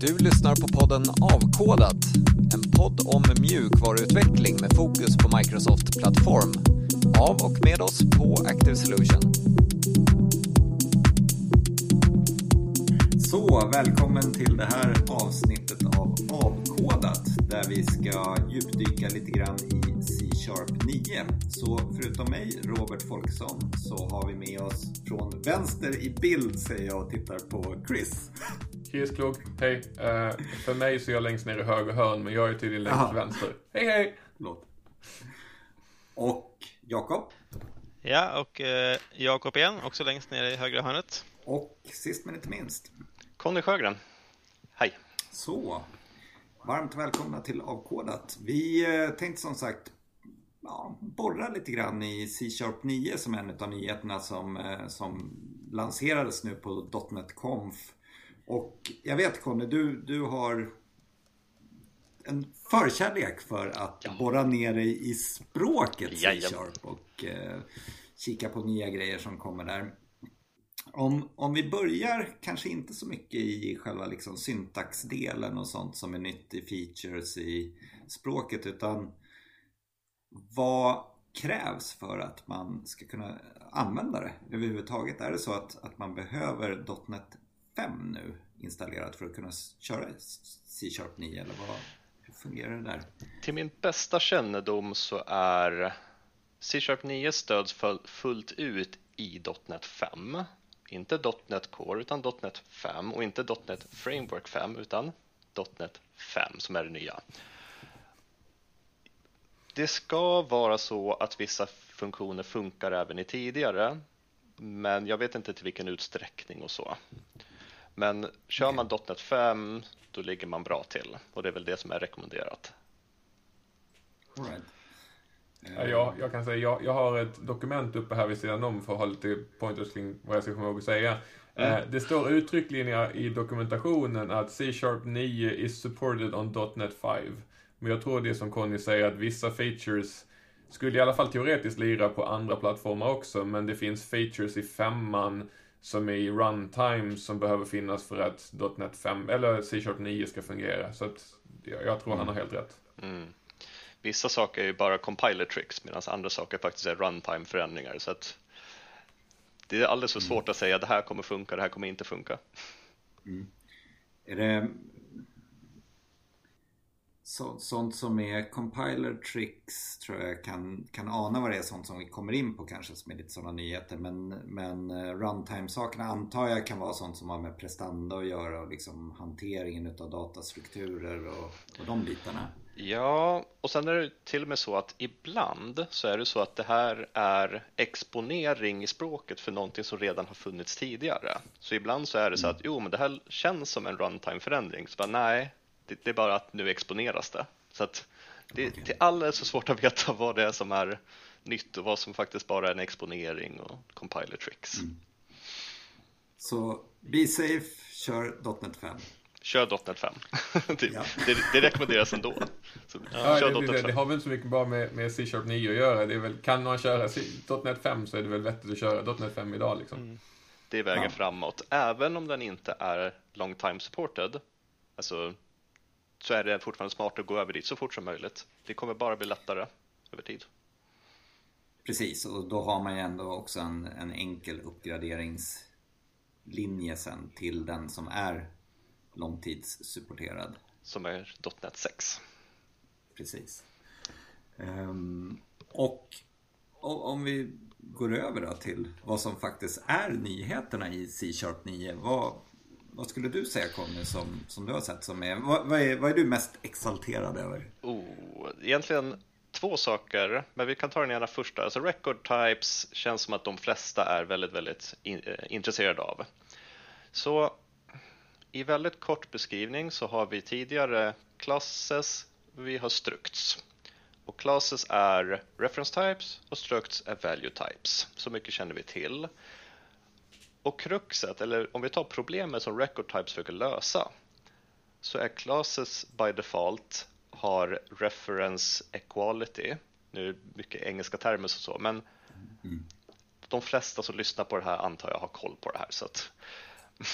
Du lyssnar på podden Avkodat, en podd om mjukvaruutveckling med fokus på Microsoft Plattform. Av och med oss på Active Solution. Så, välkommen till det här avsnittet av Avkodat där vi ska djupdyka lite grann i C-sharp 9. Så förutom mig, Robert Folksson, så har vi med oss från vänster i bild säger jag och tittar på Chris. Chris Klok, hej. Uh, för mig så är jag längst ner i höger hörn, men jag är tydligen längst till vänster. Hej hej! Förlåt. Och Jakob. Ja, och uh, Jakob igen, också längst ner i högra hörnet. Och sist men inte minst. Conny Sjögren. Hej. Så, varmt välkomna till Avkodat. Vi uh, tänkte som sagt ja, borra lite grann i C-sharp 9 som är en av nyheterna som, som lanserades nu på .NET Conf och jag vet Conny, du, du har en förkärlek för att ja. borra ner dig i språket C-sharp och eh, kika på nya grejer som kommer där. Om, om vi börjar kanske inte så mycket i själva liksom syntaxdelen och sånt som är nytt i features i språket utan vad krävs för att man ska kunna använda det överhuvudtaget? Är det så att, att man behöver .NET 5 nu installerat för att kunna köra C-sharp 9 eller vad, hur fungerar det där? Till min bästa kännedom så är C-sharp 9 stöds fullt ut i .NET 5 inte .NET Core utan .NET 5 och inte .NET Framework 5 utan .NET 5 som är det nya. Det ska vara så att vissa funktioner funkar även i tidigare men jag vet inte till vilken utsträckning och så. Men kör man .NET 5 då ligger man bra till och det är väl det som är rekommenderat. Right. Ja, jag, jag, kan säga, jag, jag har ett dokument uppe här vid sidan om för att ha lite pointers kring vad jag ska komma ihåg att säga. Mm. Eh, det står uttryckligen i dokumentationen att C-sharp 9 is supported on .NET 5. Men jag tror det som Conny säger att vissa features skulle i alla fall teoretiskt lira på andra plattformar också, men det finns features i femman som är i runtime som behöver finnas för att .NET 5 eller C-sharp 9 ska fungera. Så att jag, tror mm. han har helt rätt. Mm. Vissa saker är ju bara compiler tricks medan andra saker faktiskt är runtime förändringar. Så att det är alldeles för mm. svårt att säga att det här kommer funka, det här kommer inte funka. Mm. Är det så, sånt som är compiler tricks tror jag kan, kan ana vad det är sånt som vi kommer in på kanske som är lite sådana nyheter men, men eh, runtime-sakerna antar jag kan vara sånt som har med prestanda att göra och liksom hanteringen utav datastrukturer och, och de bitarna. Ja, och sen är det till och med så att ibland så är det så att det här är exponering i språket för någonting som redan har funnits tidigare. Så ibland så är det så att jo, men det här känns som en runtime-förändring. Så bara, nej, det, det, är bara att nu exponeras det. Så att det, okay. det är alldeles för svårt att veta vad det är som är nytt och vad som faktiskt bara är en exponering och compiler tricks. Mm. Så be safe, kör .NET 5. Kör .NET 5. det, ja. det, det, rekommenderas ändå. Så, ja, kör det, det, har väl inte så mycket bara med, med C-sharp 9 att göra. Det är väl, kan man köra .NET 5 så är det väl vettigt att köra .NET 5 idag. Liksom. Mm. Det är vägen ja. framåt, även om den inte är long time supported. Alltså så är det fortfarande smart att gå över dit så fort som möjligt. Det kommer bara bli lättare över tid. Precis, och då har man ju ändå också en, en enkel uppgraderingslinje sen till den som är långtidssupporterad. Som är .NET 6. Precis. Um, och, om vi går över till vad som faktiskt är nyheterna i C-sharp 9. Vad, vad skulle du säga Conny som, som du har sett som är vad, vad, är, vad är du mest exalterad över? Oh, egentligen två saker, men vi kan ta den ena första. Alltså record types känns som att de flesta är väldigt, väldigt in, eh, intresserade av. Så i väldigt kort beskrivning så har vi tidigare classes, vi har structs. Och classes är reference types och structs är value types. Så mycket känner vi till. Och kruxet, eller om vi tar problemet som record types försöker lösa, så är classes by default har reference equality. Nu är det mycket engelska termer och så, men de flesta som lyssnar på det här antar jag har koll på det här. Så att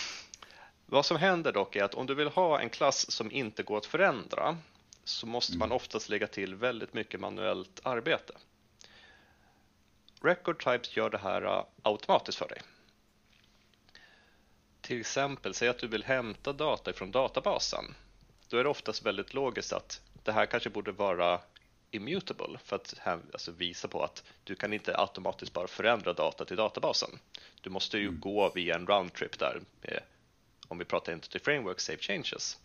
Vad som händer dock är att om du vill ha en klass som inte går att förändra så måste man oftast lägga till väldigt mycket manuellt arbete. Record Types gör det här uh, automatiskt för dig. Till exempel, säg att du vill hämta data från databasen. Då är det oftast väldigt logiskt att det här kanske borde vara immutable för att alltså visa på att du kan inte automatiskt bara förändra data till databasen. Du måste ju mm. gå via en roundtrip där med, om vi pratar Entity Framework Save Changes.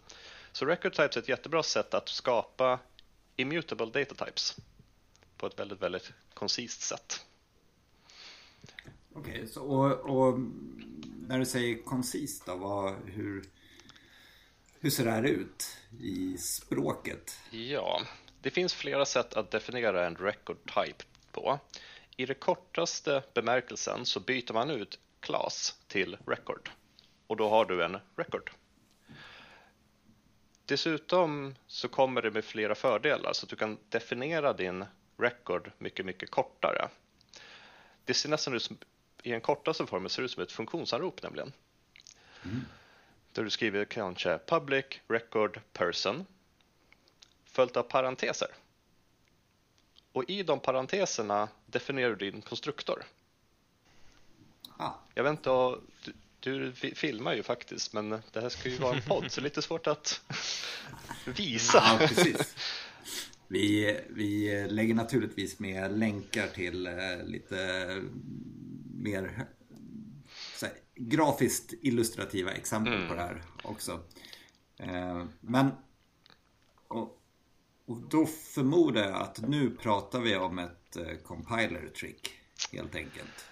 Så Record Types är ett jättebra sätt att skapa immutable data types på ett väldigt, väldigt koncist sätt. Okej, okay, och, och, när du säger koncist då, vad, hur, hur ser det här ut i språket? Ja, det finns flera sätt att definiera en record type på. I den kortaste bemärkelsen så byter man ut class till record och då har du en record. Dessutom så kommer det med flera fördelar så att du kan definiera din record mycket, mycket kortare. Det ser nästan ut som, i den kortaste formen ser det ut som ett funktionsanrop nämligen. Mm. Där du skriver kanske public record person följt av parenteser. Och i de parenteserna definierar du din konstruktor. Ah. Jag vet inte, du, du filmar ju faktiskt, men det här ska ju vara en podd, så lite svårt att visa. Ja, precis. Vi, vi lägger naturligtvis med länkar till eh, lite mer här, grafiskt illustrativa exempel mm. på det här också. Eh, men och, och då förmodar jag att nu pratar vi om ett eh, compiler trick helt enkelt.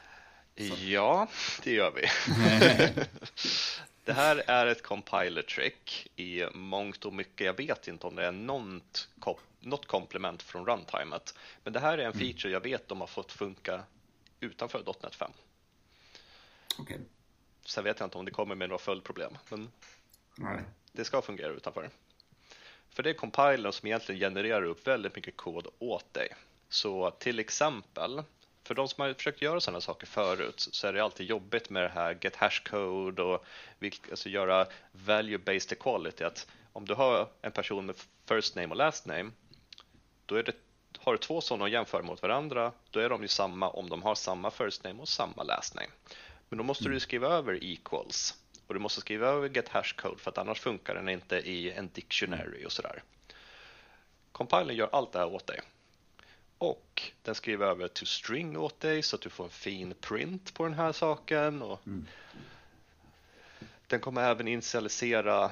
Så. Ja, det gör vi. det här är ett compiler trick i mångt och mycket. Jag vet inte om det är något, något komplement från runtimet, men det här är en mm. feature jag vet de har fått funka utanför .NET 5. Okay. Sen vet jag inte om det kommer med några följdproblem, men Nej. det ska fungera utanför. För det är compilern som egentligen genererar upp väldigt mycket kod åt dig. Så till exempel, för de som har försökt göra sådana saker förut så är det alltid jobbigt med det här get hash code och alltså göra value-based equality. Att om du har en person med first name och last name, då är det, har du två sådana att jämföra mot varandra, då är de ju samma om de har samma first name och samma last name. Men då måste mm. du skriva över equals och du måste skriva över get hash code för att annars funkar den inte i en dictionary och sådär. Compilen gör allt det här åt dig. Och den skriver över to string åt dig så att du får en fin print på den här saken. Och mm. Den kommer även initialisera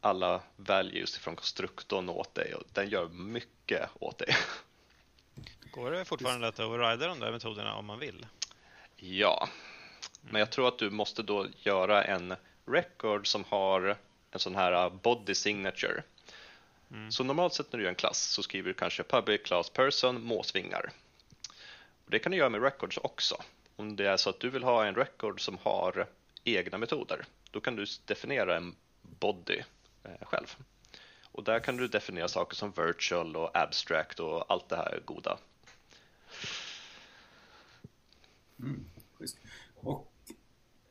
alla values från konstruktorn åt dig och den gör mycket åt dig. Går det fortfarande att overrida de där metoderna om man vill? Ja, men jag tror att du måste då göra en record som har en sån här body signature. Mm. Så normalt sett när du gör en klass så skriver du kanske public class person måsvingar. Och det kan du göra med records också. Om det är så att du vill ha en record som har egna metoder, då kan du definiera en body eh, själv. Och där kan du definiera saker som virtual och abstract och allt det här goda. Mm. Och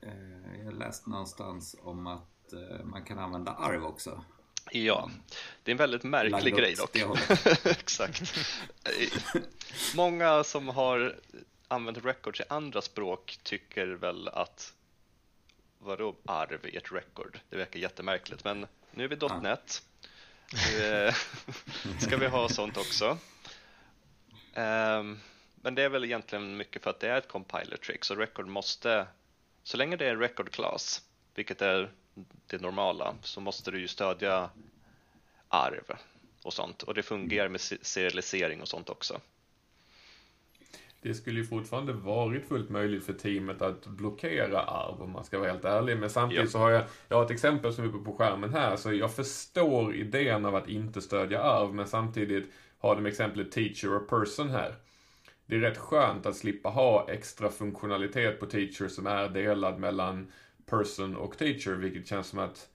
eh, jag läste någonstans om att eh, man kan använda arv också. Ja, det är en väldigt märklig grej dock. Exakt. Många som har använt records i andra språk tycker väl att vadå arv i ett record? Det verkar jättemärkligt, men nu är vi .NET. Nu ska vi ha sånt också. Um, men det är väl egentligen mycket för att det är ett compiler trick, så record måste, så länge det är record class, vilket är det normala, så måste du ju stödja arv och sånt. Och det fungerar med serialisering och sånt också. Det skulle ju fortfarande varit fullt möjligt för teamet att blockera arv om man ska vara helt ärlig. Men samtidigt ja. så har jag, jag har ett exempel som är uppe på skärmen här. Så jag förstår idén av att inte stödja arv men samtidigt har de exemplet teacher och person här det är rätt skönt att slippa ha extra funktionalitet på teacher som är delad mellan person och teacher, vilket känns som att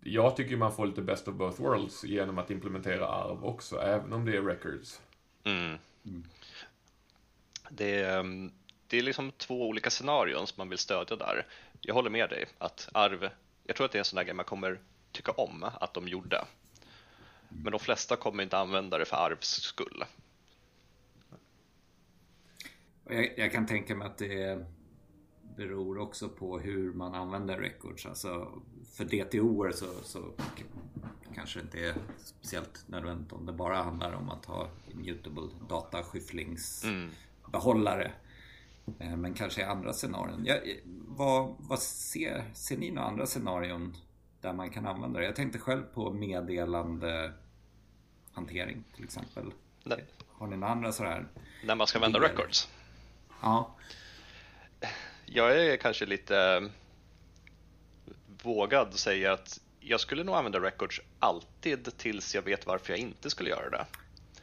jag tycker man får lite best of both worlds genom att implementera arv också, även om det är records. Mm. Mm. Det, är, det är liksom två olika scenarion som man vill stödja där. Jag håller med dig att arv jag tror att det är en sån där grej man kommer tycka om att de gjorde. Men de flesta kommer inte använda det för arvs skull. Jag, jag, kan tänka mig att det beror också på hur man använder records. Alltså för DTO så, så kanske det inte är speciellt nödvändigt om det bara handlar om att ha immutable dataskyfflingsbehållare. Mm. Men kanske i andra scenarion. Ja, vad, vad ser, ser ni några andra scenarion där man kan använda det? Jag tänkte själv på meddelandehantering till exempel. Nej. Har ni några andra sådär? När man ska använda records? Ja. Jag är kanske lite vågad att säga att jag skulle nog använda records alltid tills jag vet varför jag inte skulle göra det.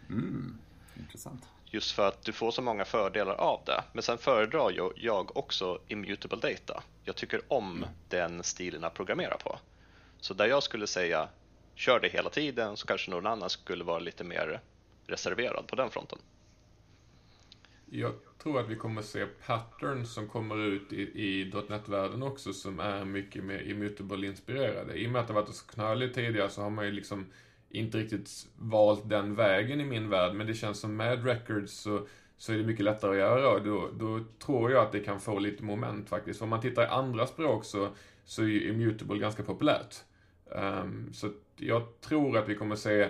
Mm, intressant. Just för att du får så många fördelar av det. Men sen föredrar jag också immutable data. Jag tycker om mm. den stilen att programmera på. Så där jag skulle säga kör det hela tiden så kanske någon annan skulle vara lite mer reserverad på den fronten. Jag tror att vi kommer se patterns som kommer ut i, i .NET-världen också som är mycket mer immutable-inspirerade. I och med att det varit så knöligt tidigare så har man ju liksom inte riktigt valt den vägen i min värld, men det känns som med records så, så är det mycket lättare att göra och då, då tror jag att det kan få lite moment faktiskt. För om man tittar i andra språk så, så är ju immutable ganska populärt. Um, så jag tror att vi kommer se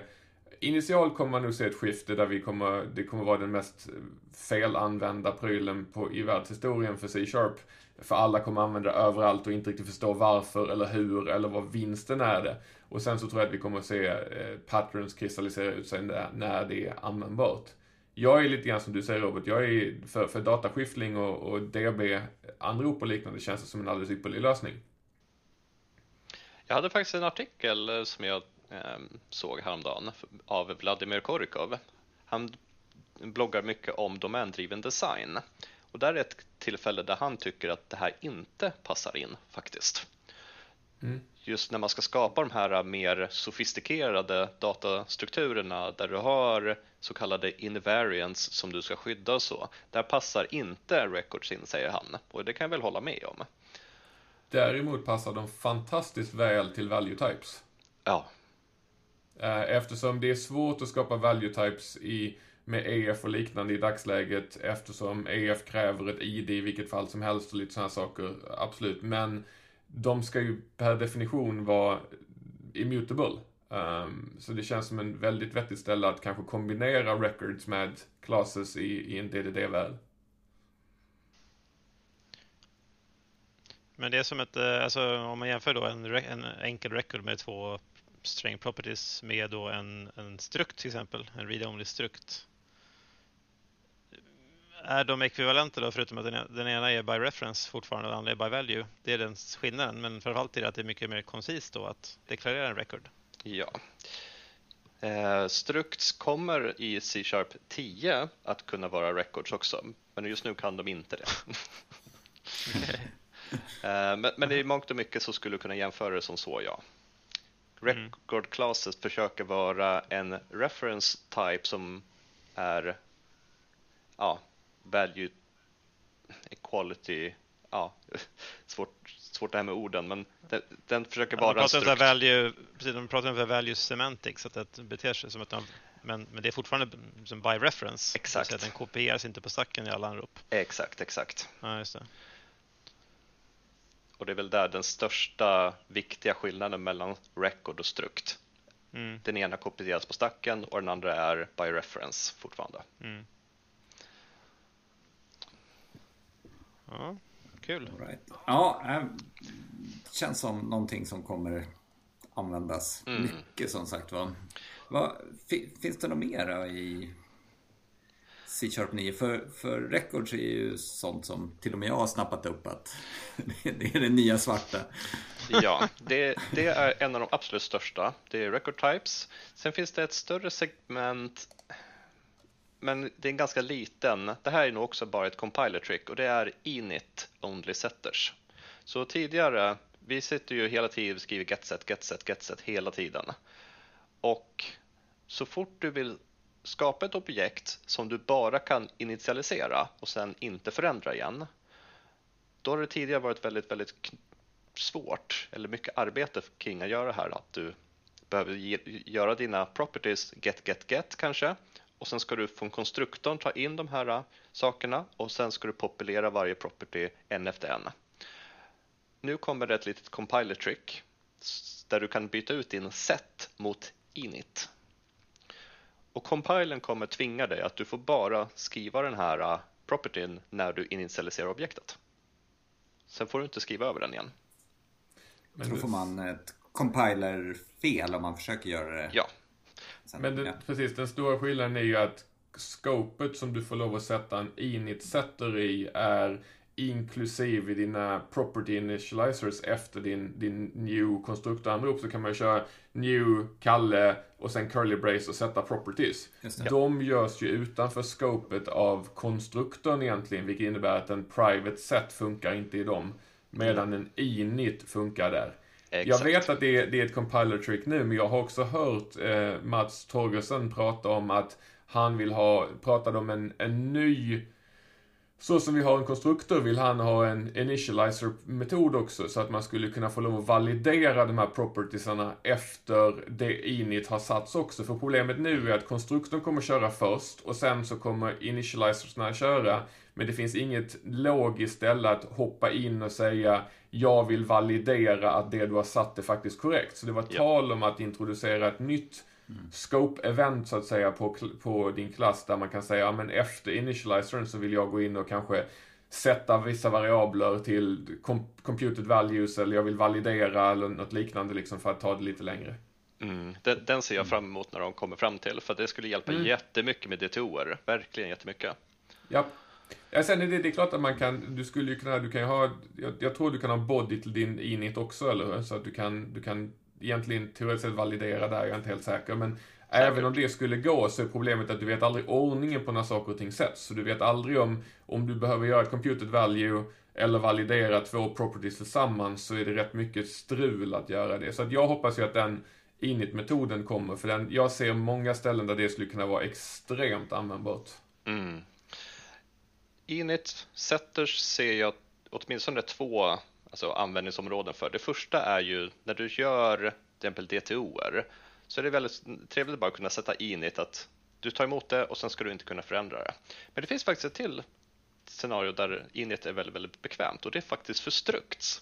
initialt kommer man nog se ett skifte där vi kommer, det kommer vara den mest felanvända prylen på, i världshistorien för C-sharp. För alla kommer använda det överallt och inte riktigt förstå varför eller hur eller vad vinsten är det. Och sen så tror jag att vi kommer se eh, patterns kristallisera ut sig när, det är användbart. Jag är lite grann som du säger Robert, jag är för, för dataskiftling och, och DB-anrop och liknande känns det som en alldeles ypperlig lösning. Jag hade faktiskt en artikel eh, som jag såg häromdagen av Vladimir Korikov. Han bloggar mycket om domändriven design och där är ett tillfälle där han tycker att det här inte passar in faktiskt. Mm. Just när man ska skapa de här mer sofistikerade datastrukturerna där du har så kallade invariants som du ska skydda och så. Där passar inte records in, säger han. Och det kan jag väl hålla med om. Däremot passar de fantastiskt väl till value types. Ja. Eh, eftersom det är svårt att skapa value types i, med EF och liknande i dagsläget eftersom EF kräver ett ID i vilket fall som helst och lite sådana saker. Absolut. Men de ska ju per definition vara immutable. Um, så det känns som en väldigt vettig ställe att kanske kombinera records med classes i, i en DDD-värld. Men det är som ett, eh, alltså om man jämför då en, en enkel record med två string properties med då en, en strukt till exempel, en read-only strukt. Är de ekvivalenta då, förutom att den, den ena är by reference fortfarande och den andra är by value? Det är den skillnaden, men framförallt är det att det är mycket mer koncist då att deklarera en record. Ja. Eh, structs kommer i C-sharp 10 att kunna vara records också, men just nu kan de inte det. eh, men, men i mångt och mycket så skulle du kunna jämföra det som så, ja. Mm. Record classes försöker vara en reference type som är ja, value equality, ja, svårt, svårt det här med orden, men den, den försöker vara... Ja, de pratar om value, precis, de pratar om value semantics, att det beter sig som att de, men, men det är fortfarande som by reference. Exakt. Så att den kopieras inte på stacken i alla anrop. Exakt, exakt. Ja, just det. Och det är väl där den största viktiga skillnaden mellan record och strukt. Mm. Den ena kopieras på stacken och den andra är by reference fortfarande. Mm. Ja, kul. Right. Ja, det äh, känns som någonting som kommer användas mm. mycket som sagt var. Finns det något mer i C-sharp 9. För, för records är ju sånt som till och med jag har snappat upp att det är det nya svarta. Ja, det, det, är en av de absolut största. Det är record types. Sen finns det ett större segment, men det är en ganska liten. Det här är nog också bara ett compiler trick och det är init only setters. Så tidigare, vi sitter ju hela tiden och skriver getset, getset, getset hela tiden. Och så fort du vill skapa ett objekt som du bara kan initialisera och sen inte förändra igen. Då har det tidigare varit väldigt, väldigt svårt eller mycket arbete kring att göra det här. Att du behöver ge, göra dina properties get, get, get kanske och sen ska du från konstruktorn ta in de här äh, sakerna och sen ska du populera varje property en efter en. Nu kommer det ett litet compiler trick där du kan byta ut din set mot init. Och compilen kommer tvinga dig att du får bara skriva den här propertyn när du initialiserar objektet. Sen får du inte skriva över den igen. Men då får man ett compiler-fel om man försöker göra det. Ja. Sen, Men det, ja. precis, den stora skillnaden är ju att scopet som du får lov att sätta en init-setter i är inklusive dina property initializers efter din, din new konstruktoranrop så kan man köra new, Kalle och sen curly brace och sätta properties. De görs ju utanför scopet av konstruktorn egentligen, vilket innebär att en private set funkar inte i dem. Medan en init funkar där. Exakt. Jag vet att det är, det är ett compiler trick nu, men jag har också hört eh, Mats Torgersen prata om att han vill ha, pratade om en, en ny så som vi har en konstruktor vill han ha en initializer-metod också, så att man skulle kunna få lov att validera de här propertiesarna efter det init har satts också. För problemet nu är att konstruktorn kommer köra först och sen så kommer initializersna köra. Men det finns inget logiskt ställe att hoppa in och säga jag vill validera att det du har satt är faktiskt korrekt. Så det var tal om att introducera ett nytt scope-event så att säga på, på din klass där man kan säga, ja men efter initializern så vill jag gå in och kanske sätta vissa variabler till computed values eller jag vill validera eller något liknande liksom för att ta det lite längre. Mm. Den, den, ser jag fram emot när de kommer fram till för det skulle hjälpa mm. jättemycket med DTOer, verkligen jättemycket. Ja. Ja, sen är det, det är klart att man kan, du skulle ju kunna, du kan ju ha, jag, jag tror du kan ha body till din init också eller hur? Så att du kan, du kan egentligen teoretiskt sett validera där, jag är inte helt säker. Men även om det skulle gå så är problemet att du vet aldrig ordningen på när saker och ting sätts. Så du vet aldrig om, om du behöver göra ett computed value eller validera två properties tillsammans så är det rätt mycket strul att göra det. Så att jag hoppas ju att den init-metoden kommer, för den, jag ser många ställen där det skulle kunna vara extremt användbart. Mm. Init setters ser jag åtminstone två alltså användningsområden för. Det första är ju när du gör till exempel DTOer så är det väldigt trevligt att bara kunna sätta in i att du tar emot det och sen ska du inte kunna förändra det. Men det finns faktiskt ett till scenario där init är väldigt, väldigt bekvämt och det är faktiskt för structs.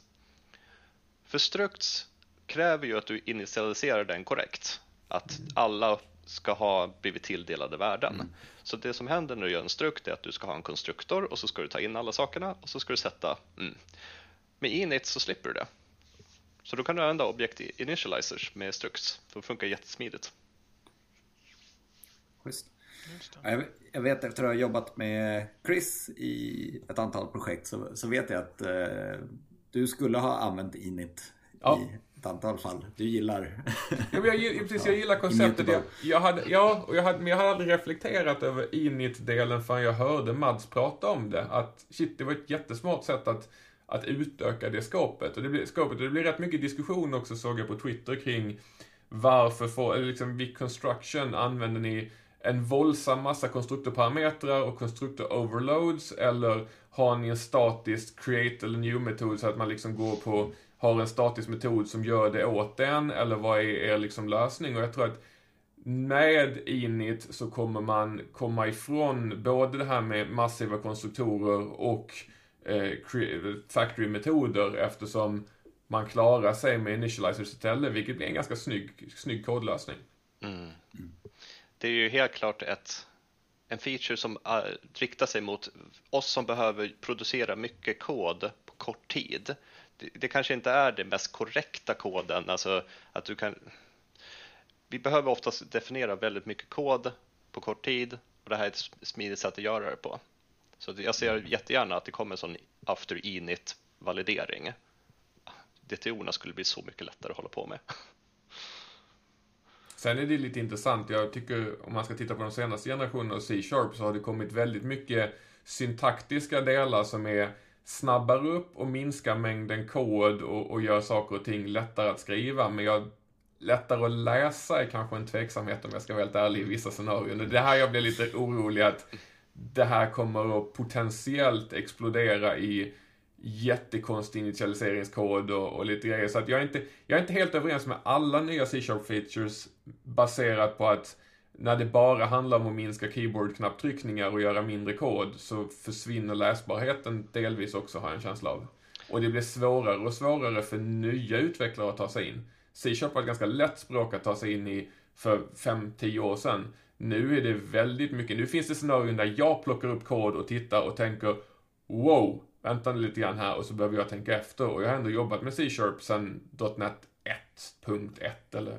För structs kräver ju att du initialiserar den korrekt. Att alla ska ha blivit tilldelade värden. Mm. Så det som händer när du gör en strukt är att du ska ha en konstruktor och så ska du ta in alla sakerna och så ska du sätta mm. Med init så slipper du det. Så då kan du använda objekt initializers med structs. Det funkar jättesmidigt. Schysst. Jag vet efter att ha jobbat med Chris i ett antal projekt så, så vet jag att eh, du skulle ha använt init ja. i ett antal fall. Du gillar... ja, jag, precis, jag gillar konceptet. Jag, jag hade, ja, och jag hade, men jag hade aldrig reflekterat över init-delen förrän jag hörde Mads prata om det. Att shit, det var ett jättesmart sätt att att utöka det skåpet. Och det blir, skåpet, och det blir rätt mycket diskussion också såg jag på Twitter kring varför får, eller liksom vid construction använder ni en våldsam massa konstruktorparametrar och konstruktor overloads eller har ni en statisk create eller new metod så att man liksom går på, har en statisk metod som gör det åt den eller vad är er liksom lösning? Och jag tror att med init så kommer man komma ifrån både det här med massiva konstruktorer och factory-metoder eftersom man klarar sig med initializers istället, vilket blir en ganska snygg, snygg kodlösning. Mm. Det är ju helt klart ett, en feature som uh, riktar sig mot oss som behöver producera mycket kod på kort tid. Det, det kanske inte är den mest korrekta koden, alltså att du kan vi behöver oftast definiera väldigt mycket kod på kort tid och det här är ett smidigt sätt att göra det på. Så jag ser jättegärna att det kommer en sån after init validering. DTO skulle bli så mycket lättare att hålla på med. Sen är det lite intressant, jag tycker om man ska titta på de senaste generationerna av C-sharp så har det kommit väldigt mycket syntaktiska delar som är snabbar upp och minskar mängden kod och, och gör saker och ting lättare att skriva. Men jag, lättare att läsa är kanske en tveksamhet om jag ska vara helt ärlig i vissa scenarion. Det är här jag blir lite orolig att det här kommer att potentiellt explodera i jättekonstig initialiseringskod och, och lite grejer. Så att jag är, inte, jag är inte helt överens med alla nya C-sharp features baserat på att när det bara handlar om att minska keyboard-knapptryckningar och göra mindre kod så försvinner läsbarheten delvis också, har jag en känsla av. Och det blir svårare och svårare för nya utvecklare att ta sig in. C-sharp var ett ganska lätt språk att ta sig in i för 5-10 år sedan. Nu är det väldigt mycket, nu finns det scenarion där jag plockar upp kod och tittar och tänker wow, vänta lite grann här och så behöver jag tänka efter och jag har ändå jobbat med C-sharp sedan .NET 1.1 eller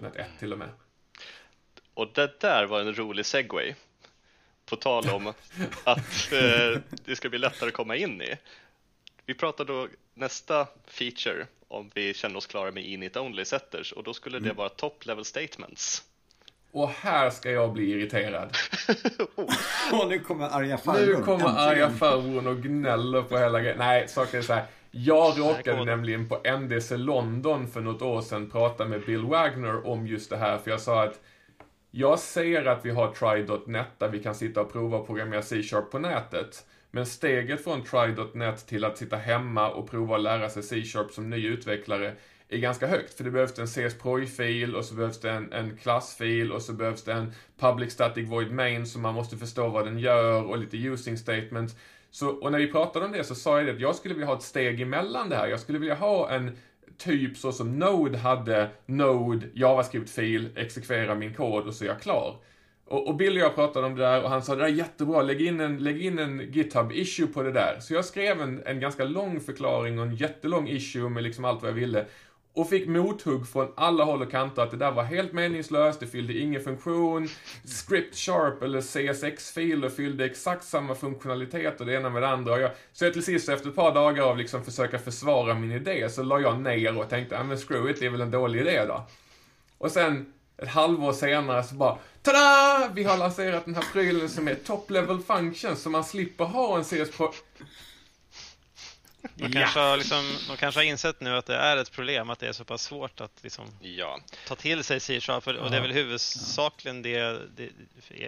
.NET 1 till och med. Och det där var en rolig segway. På tal om att eh, det ska bli lättare att komma in i. Vi pratar då nästa feature om vi känner oss klara med init only setters och då skulle det mm. vara top level statements. Och här ska jag bli irriterad. och nu kommer arga farbrorn. Nu kommer arga farbrorn och gnäller på hela grejen. Nej, saken är så här. Jag råkade nämligen på NDC London för något år sedan prata med Bill Wagner om just det här, för jag sa att jag ser att vi har try.net där vi kan sitta och prova att programmera C-sharp på nätet. Men steget från try.net till att sitta hemma och prova att lära sig C-sharp som ny utvecklare är ganska högt. För det behövs en CSPROI-fil och så behövs det en, en klassfil och så behövs det en public static void main som man måste förstå vad den gör och lite using statements. Så, och när vi pratade om det så sa jag det att jag skulle vilja ha ett steg emellan det här. Jag skulle vilja ha en typ så som Node hade Node JavaScript-fil, exekvera min kod och så är jag klar. Och, och Bill och jag pratade om det där och han sa det där är jättebra, lägg in en, lägg in en GitHub-issue på det där. Så jag skrev en, en ganska lång förklaring och en jättelång issue med liksom allt vad jag ville och fick mothugg från alla håll och kanter att det där var helt meningslöst, det fyllde ingen funktion. Script Sharp eller CSX-filer fyllde exakt samma funktionalitet och det ena med det andra. Och jag, så jag till sist efter ett par dagar av liksom försöka försvara min idé så la jag ner och tänkte, ja men screw it, det är väl en dålig idé då. Och sen ett halvår senare så bara Tada! Vi har lanserat den här prylen som är top level function så man slipper ha en CS Pro de kanske, har liksom, de kanske har insett nu att det är ett problem att det är så pass svårt att liksom ja. ta till sig C-sharp. Och det är väl huvudsakligen det, det,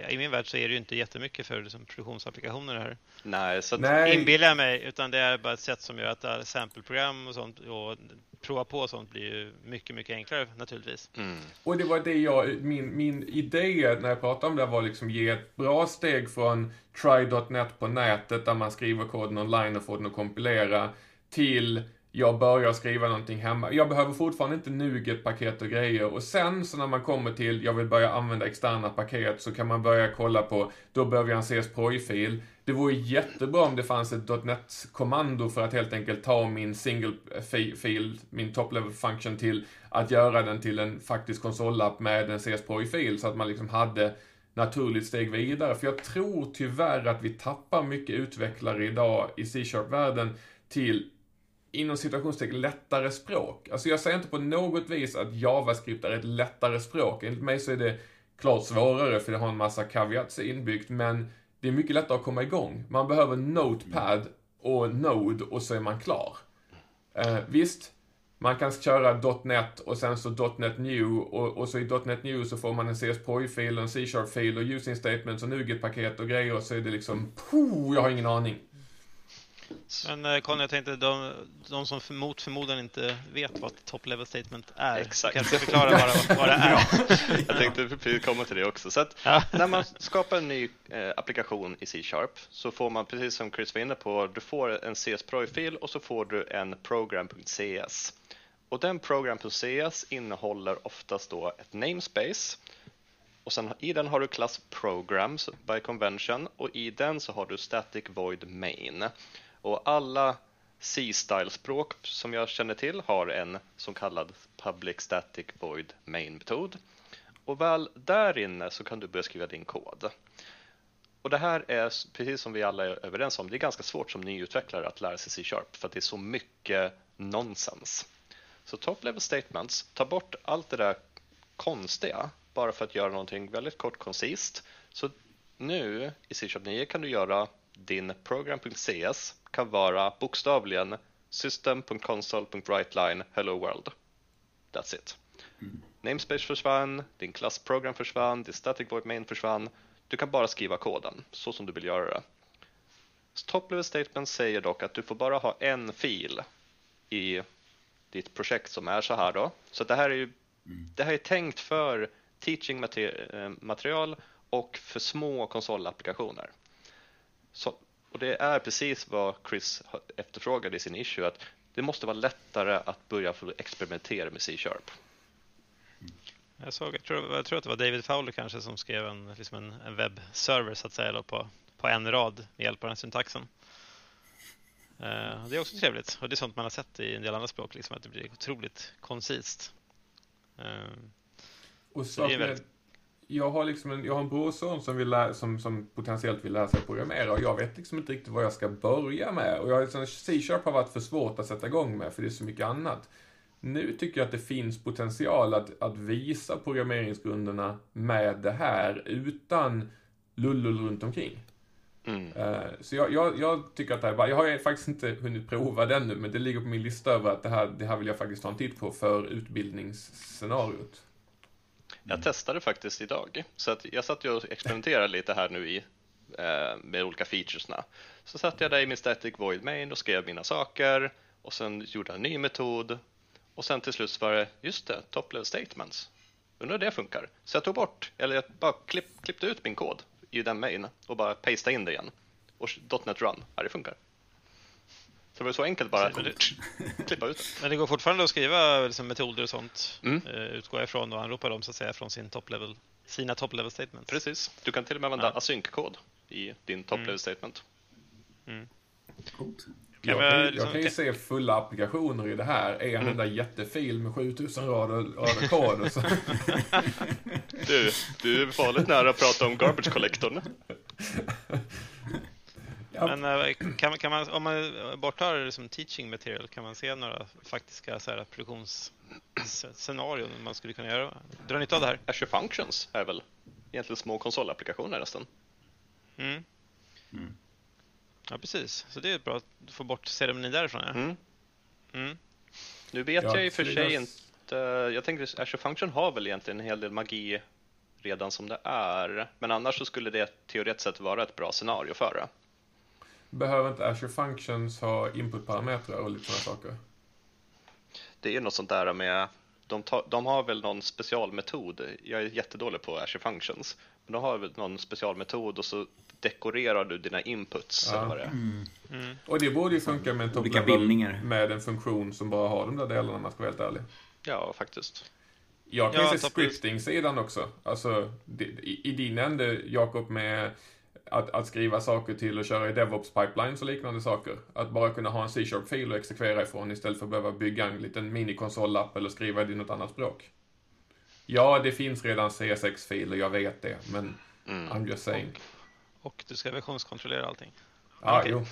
I min värld så är det ju inte jättemycket för liksom, produktionsapplikationer här. Nej, så att... Nej. Inbillar jag mig, utan det är bara ett sätt som gör att sampleprogram och sånt och prova på sånt blir ju mycket, mycket enklare naturligtvis. Mm. Och det var det jag, min, min idé när jag pratade om det var liksom ge ett bra steg från try.net på nätet där man skriver koden online och får den att kompilera till jag börjar skriva någonting hemma. Jag behöver fortfarande inte NUGET-paket och grejer. Och sen så när man kommer till, jag vill börja använda externa paket, så kan man börja kolla på, då behöver jag en CSPROI-fil. Det vore jättebra om det fanns ett .NET-kommando för att helt enkelt ta min single-fil, min top-level function till att göra den till en faktisk konsolapp med en CSPOI-fil, så att man liksom hade naturligt steg vidare. För jag tror tyvärr att vi tappar mycket utvecklare idag i C-sharp-världen till inom situationstecken lättare språk. Alltså jag säger inte på något vis att JavaScript är ett lättare språk. Enligt mig så är det klart svårare för det har en massa caveats inbyggt, men det är mycket lättare att komma igång. Man behöver Notepad och Node och så är man klar. Eh, visst, man kan köra .NET och sen så .NET New och, och så i .NET New så får man en CSPOI-fil, en C-sharp-fil och using statements och NUGET-paket och grejer och så är det liksom, puh, jag har ingen aning. Men eh, Conny, jag tänkte de, de som mot förmodan inte vet vad top level statement är. Exakt. Kan du förklara vad, vad det är? jag tänkte precis komma till det också. Så ja. när man skapar en ny eh, applikation i C-sharp så får man, precis som Chris var inne på, du får en CS-profil och så får du en program.cs. Och den program.cs innehåller oftast då ett namespace och sen i den har du klass programs by convention och i den så har du static void main. Och alla C-style-språk som jag känner till har en så kallad public static void main-metod. Och väl där inne så kan du börja skriva din kod. Och det här är, precis som vi alla är överens om, det är ganska svårt som nyutvecklare att lära sig C-sharp för att det är så mycket nonsens. Så top level statements, ta bort allt det där konstiga bara för att göra någonting väldigt kort koncist. Så nu i C-sharp 9 kan du göra din program.cs kan vara bokstavligen system.console.writeline hello world. That's it. Mm. Namespace försvann, din klassprogram försvann, din static void main försvann. Du kan bara skriva koden så som du vill göra det. Top level statement säger dock att du får bara ha en fil i ditt projekt som är så här då. Så det här är ju det här är tänkt för teaching eh, material och för små konsolapplikationer. Så, och det är precis vad Chris efterfrågade i sin issue, att det måste vara lättare att börja få experimentera med C-sharp. Jag, såg, jag, tror, jag tror att det var David Fowler kanske som skrev en, liksom en, en webbserver så att säga på, på en rad med hjälp av den syntaxen. Uh, det är också trevligt och det är sånt man har sett i en del andra språk, liksom, att det blir otroligt koncist. Uh, och så väldigt... jag, har liksom en, jag har en brorson som, vill lära, som, som potentiellt vill lära sig programmera och jag vet liksom inte riktigt vad jag ska börja med. Och jag, C-sharp har varit för svårt att sätta igång med för det är så mycket annat. Nu tycker jag att det finns potential att, att visa programmeringsgrunderna med det här utan lullull runt omkring. Mm. Uh, så jag, jag, jag, tycker att det här, jag har faktiskt inte hunnit prova det ännu, men det ligger på min lista över att det här, det här vill jag faktiskt ta en titt på för utbildningsscenariot. Jag testade faktiskt idag, så att jag satt ju och experimenterade lite här nu i eh, med olika featuresna. Så satt jag där i min static void main och skrev mina saker och sen gjorde jag en ny metod och sen till slut var det, just det, top level statements. Undrar hur det funkar. Så jag tog bort, eller jag bara klipp, klippte ut min kod i den main och bara pastade in det igen. Och .NET Run, ja det funkar. Så det var så enkelt bara att klippa ut det. Men det går fortfarande att skriva liksom, metoder och sånt, mm. uh, utgår jag ifrån, och anropa dem så att säga från sin top level, sina top level statements. Precis, du kan till och med använda ja. async-kod i din top mm. level statement. Mm. Coolt. Jag, kan, jag liksom, kan ju se fulla applikationer i det här. En mm. enda jättefil med 7000 rader, rader kod. Och så. du, du är farligt nära att prata om garbage collectorn. Ja. Men eh, kan, kan man, om man borttar liksom teaching material, kan man se några faktiska så här, produktionsscenarion man skulle kunna göra? Dra nytta av det här? Azure Functions är väl egentligen små konsolapplikationer nästan. Mm. Mm. Ja, precis. Så det är bra att få bort ceremonin därifrån. Ja. Mm. Mm. Nu vet ja, jag i och för sig inte. Jag tänker Azure Function har väl egentligen en hel del magi redan som det är. Men annars så skulle det teoretiskt sett vara ett bra scenario för det. Behöver inte Azure Functions ha inputparametrar och lite sådana saker? Det är något sånt där med, de, ta, de har väl någon specialmetod, jag är jättedålig på Azure Functions, men de har väl någon specialmetod och så dekorerar du dina inputs. Ja. Eller det. Mm. Mm. Och det borde ju funka med en top med en funktion som bara har de där delarna om man ska vara helt ärlig. Ja, faktiskt. Jag kan ja, se scripting-sidan också. Alltså, i, i din ände, Jakob, med att, att, skriva saker till och köra i DevOps pipelines och liknande saker. Att bara kunna ha en C-sharp-fil och exekvera ifrån istället för att behöva bygga en liten minikonsolapp eller skriva i något annat språk. Ja, det finns redan CSX-filer, jag vet det, men mm. I'm just saying. Och, och du ska versionskontrollera allting? Ja, okay. jo.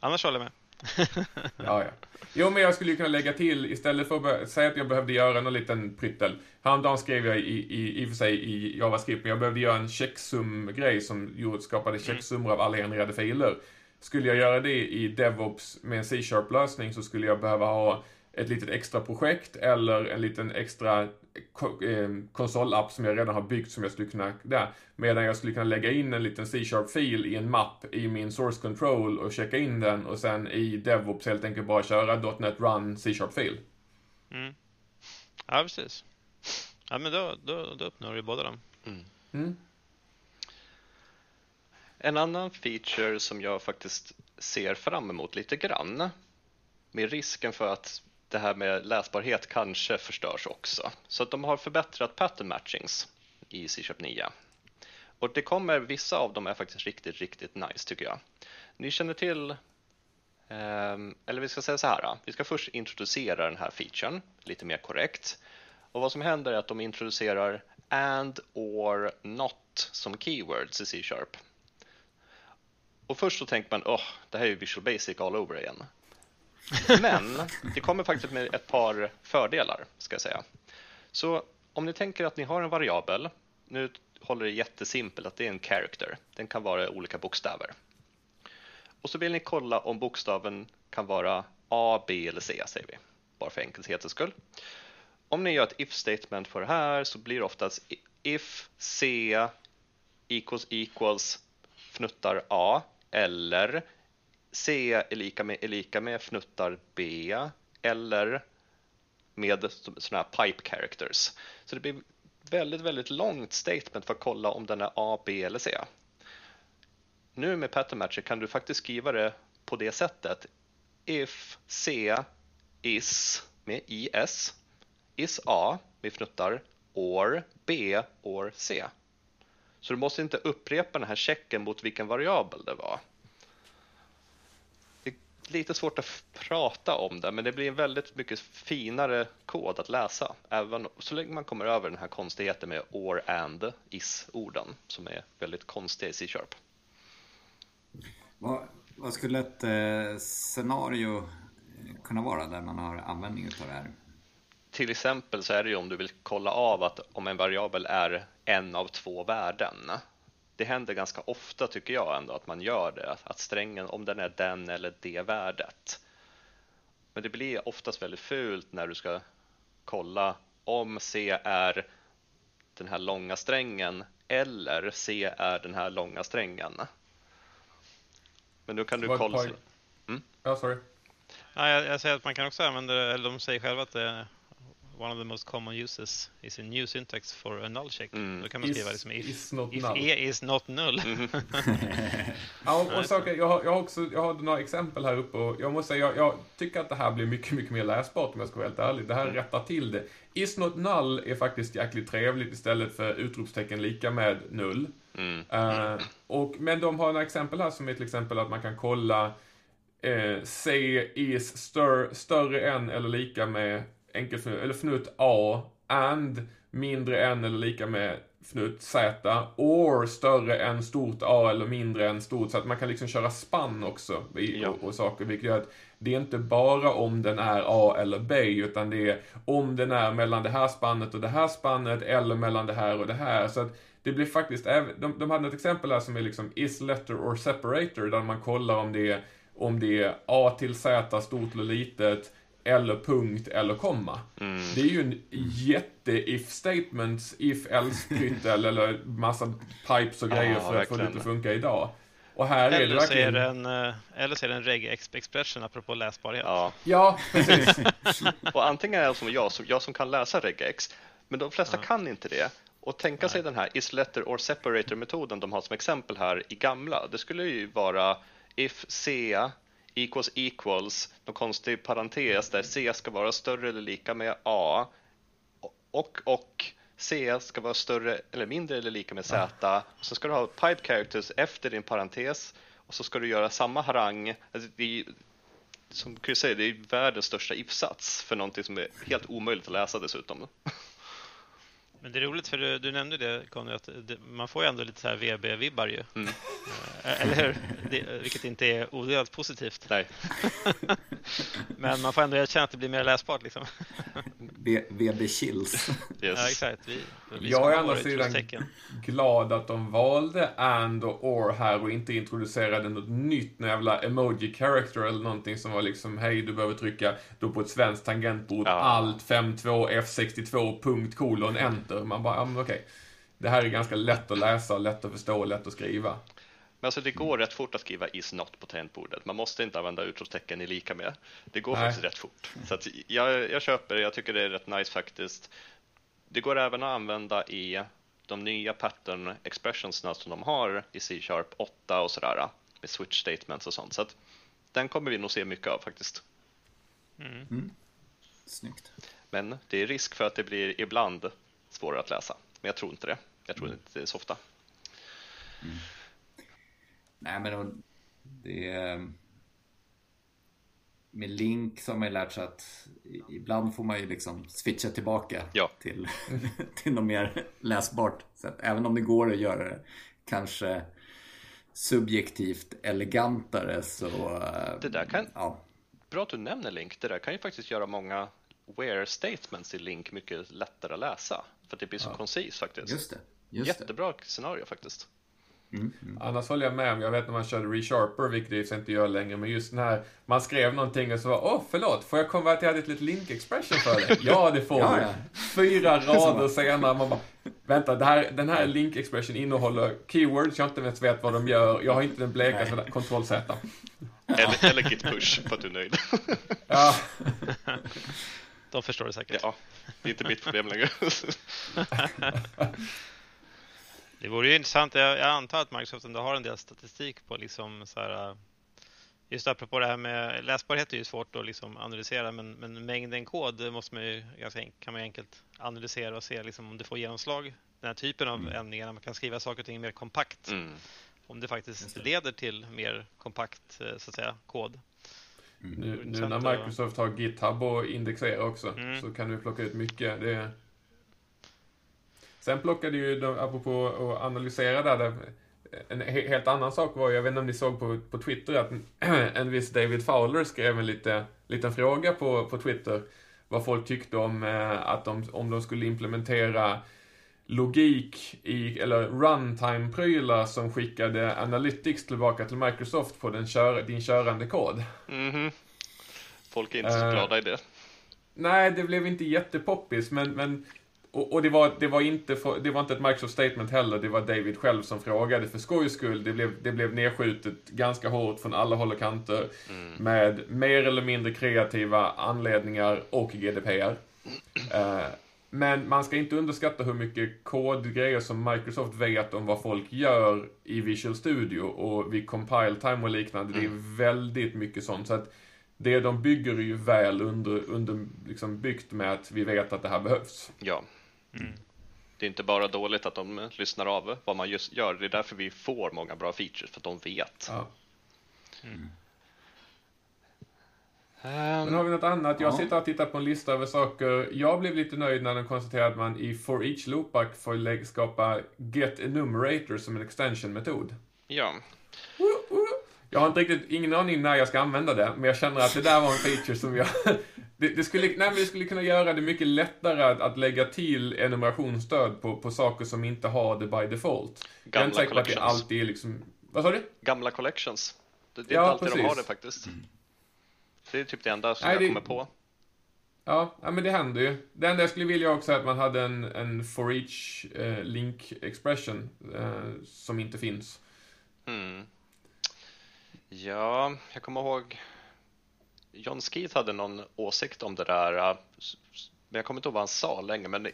Annars håller jag med. ja, ja. Jo, men jag skulle ju kunna lägga till, istället för att säga att jag behövde göra någon liten pryttel. Häromdagen skrev jag i, i, i och för sig i JavaScript, men jag behövde göra en checksum-grej som gjorde, skapade mm. checksummor av alla genererade filer. Skulle jag göra det i DevOps med en C-sharp-lösning så skulle jag behöva ha ett litet extra projekt eller en liten extra konsolapp som jag redan har byggt som jag skulle kunna, där. Medan jag skulle kunna lägga in en liten C-sharp-fil i en mapp i min source control och checka in den och sen i DevOps helt enkelt bara köra .NET Run C-sharp-fil. Mm. Ja, precis. Ja, men då, då, då uppnår du båda dem. Mm. Mm. En annan feature som jag faktiskt ser fram emot lite grann med risken för att det här med läsbarhet kanske förstörs också. Så att de har förbättrat pattern matchings i C-sharp 9. Och det kommer, vissa av dem är faktiskt riktigt, riktigt nice tycker jag. Ni känner till, ehm, eller vi ska säga så här, vi ska först introducera den här featuren lite mer korrekt. Och vad som händer är att de introducerar and, or, not som keywords i C-sharp. Och först så tänker man, åh, oh, det här är ju Visual Basic all over igen. Men det kommer faktiskt med ett par fördelar, ska jag säga. Så om ni tänker att ni har en variabel, nu håller det jättesimpelt att det är en character, den kan vara olika bokstäver. Och så vill ni kolla om bokstaven kan vara A, B eller C, säger vi, bara för enkelhetens skull. Om ni gör ett if statement för det här så blir det oftast if C equals equals fnuttar A eller C är lika med, är lika med fnuttar B eller med sådana här pipe characters. Så det blir väldigt, väldigt långt statement för att kolla om den är A, B eller C. Nu med pattern matcher kan du faktiskt skriva det på det sättet. If C is med is, is A med fnuttar, or B or C. Så du måste inte upprepa den här checken mot vilken variabel det var. Lite svårt att prata om det, men det blir en väldigt mycket finare kod att läsa, även så länge man kommer över den här konstigheten med or and is-orden som är väldigt konstiga i C-sharp. Vad, vad, skulle ett eh, scenario kunna vara där man har användning av det här? Till exempel så är det ju om du vill kolla av att om en variabel är en av två värden. Det händer ganska ofta tycker jag ändå att man gör det, att strängen, om den är den eller det värdet. Men det blir oftast väldigt fult när du ska kolla om C är den här långa strängen eller C är den här långa strängen. Men då kan du kolla... Mm? Ja, sorry. Ja, jag, jag, säger att man kan också använda det, eller de säger själva att det är one of the most common uses is a new syntax for a null check. Mm. Då kan man skriva liksom if, is not if null. E is not null. Mm. ja, och saker, jag, har, jag, har också, jag har några exempel här uppe och jag måste säga, jag, jag, tycker att det här blir mycket, mycket mer läsbart om jag ska vara helt ärlig. Det här mm. rättar till det. Is not null är faktiskt jäkligt trevligt istället för utropstecken lika med null. Mm. Uh, och, men de har några exempel här som är till exempel att man kan kolla eh, C is stör, större än eller lika med enkelfnutt, eller fnutt A and mindre än eller lika med fnutt Z or större än stort A eller mindre än stort så att man kan liksom köra spann också i, ja. och, och, saker vilket gör att det är inte bara om den är A eller B utan det är om den är mellan det här spannet och det här spannet eller mellan det här och det här så att det blir faktiskt, de, de hade ett exempel här som är liksom is letter or separator där man kollar om det är om det är A till Z, stort eller litet, eller punkt eller komma. Mm. Det är ju en jätte if statements, if else pyttel eller massa pipes och grejer ja, för att få det att funka idag. Och här eller är det verkligen... En, eh, eller så är det en reg expression apropå läsbarhet. Ja, ja precis. och antingen är det som jag, som, jag som kan läsa regex, men de flesta ja. kan inte det. Och tänka Nej. sig den här is letter or separator metoden de har som exempel här i gamla. Det skulle ju vara if C equals equals, någon konstig parentes där C ska vara större eller lika med A och och C ska vara större eller mindre eller lika med Z. Och så ska du ha pipe characters efter din parentes och så ska du göra samma harang. Alltså det som Chris säger, det är världens största if-sats för någonting som är helt omöjligt att läsa dessutom. Men det är roligt för du, du nämnde det Conny, att det, man får ju ändå lite så här VB-vibbar ju. Mm. Eh, eller hur? Det, vilket inte är odelat positivt. Nej. Men man får ändå erkänna att det blir mer läsbart liksom. VB chills. Yes. Ja, exakt. Vi, vi jag är å andra sidan glad att de valde and och or här och inte introducerade något nytt, någon jävla emoji character eller någonting som var liksom, hej du behöver trycka då på ett svenskt tangentbord, ja. alt 52 F62 punkt kolon enter. Man bara, ja men okej. Det här är ganska lätt att läsa, lätt att förstå och lätt att skriva. Men alltså det går rätt fort att skriva is not på tangentbordet. Man måste inte använda utropstecken i lika med. Det går Nej. faktiskt rätt fort. Så att jag, jag köper det, jag tycker det är rätt nice faktiskt. Det går även att använda i de nya pattern expressionsna som de har i C-sharp 8 och sådär med switch statements och sånt. Så att den kommer vi nog se mycket av faktiskt. Mm. Mm. Snyggt. Men det är risk för att det blir ibland svårare att läsa. Men jag tror inte det. Jag tror mm. inte det är så ofta. Mm. Nej men det är med Link så har man ju lärt sig att ibland får man ju liksom switcha tillbaka ja. till, till något mer läsbart. Så även om det går att göra det kanske subjektivt elegantare så... Det där kan... Ja. Bra att du nämner Link. Det där kan ju faktiskt göra många where statements i Link mycket lättare att läsa. För att det blir så ja. koncis faktiskt. Just det. Just Jättebra det. scenario faktiskt. Mm, mm. Annars håller jag med om, jag vet när man körde ReSharper, vilket det inte gör längre, men just den här, man skrev någonting och så var åh förlåt, får jag konvertera ett litet link expression för dig? ja, det får ja, du. Ja. Fyra rader senare, man bara, vänta, det här, den här link expression innehåller keywords jag inte ens vet vad de gör, jag har inte den blekaste kontroll Z. Eller, eller git push för att du är nöjd. Ja. De förstår det säkert. Ja, det är inte mitt problem längre. det vore ju intressant. Jag, jag antar att Microsoft ändå har en del statistik på liksom så här Just apropå det här med läsbarhet är ju svårt att liksom analysera men, men mängden kod måste man ju ganska, kan man enkelt analysera och se liksom om det får genomslag. Den här typen av mm. ändringar när man kan skriva saker och ting mer kompakt. Mm. Om det faktiskt leder till mer kompakt eh, så att säga, kod. Mm. Nu, nu, när Microsoft har GitHub och indexera också mm. så kan du plocka ut mycket. Det... Sen plockade ju, de, apropå att analysera där, en helt annan sak var, jag vet inte om ni såg på, på Twitter, att en viss David Fowler skrev en lite, liten fråga på, på Twitter vad folk tyckte om eh, att de, om de skulle implementera logik i, eller runtime-prylar som skickade analytics tillbaka till Microsoft på den kör, din körande kod. Mm -hmm. Folk är inte så uh, glada i det. Nej, det blev inte jättepoppis, men, men och, och, det, var, det, var inte det var inte ett Microsoft statement heller, det var David själv som frågade för skojs skull. Det blev, det blev nedskjutet ganska hårt från alla håll och kanter mm. med mer eller mindre kreativa anledningar och GDPR. Uh, men man ska inte underskatta hur mycket kodgrejer som Microsoft vet om vad folk gör i Visual Studio och vid compile time och liknande. Mm. Det är mm. väldigt mycket sånt. Så att det de bygger är ju väl under, under liksom byggt med att vi vet att det här behövs. Ja. Mm. Det är inte bara dåligt att de lyssnar av vad man just gör. Det är därför vi får många bra features, för att de vet. Ja. Mm. Men har vi något annat? Jag sitter och tittar på en lista över saker. Jag blev lite nöjd när de konstaterade att man i for each loopback får skapa get enumerator som en extension-metod. Ja. Jag har inte riktigt, ingen aning när jag ska använda det, men jag känner att det där var en feature som jag... Det, det skulle, nej, men det skulle kunna göra det mycket lättare att, att lägga till enumerationsstöd på, på saker som inte har det by default. Gamla jag är inte säker på att det alltid är liksom... Vad sa du? Gamla collections. Det, det är ja, inte alltid precis. de har det faktiskt. Mm. Det är typ det enda som Nej, jag det... kommer på. Ja, ja, men det händer ju. Det enda jag skulle vilja också är att man hade en, en for each eh, link expression eh, som inte finns. Mm. Ja, jag kommer ihåg John Skeet hade någon åsikt om det där men jag kommer inte ihåg vad han sa länge, men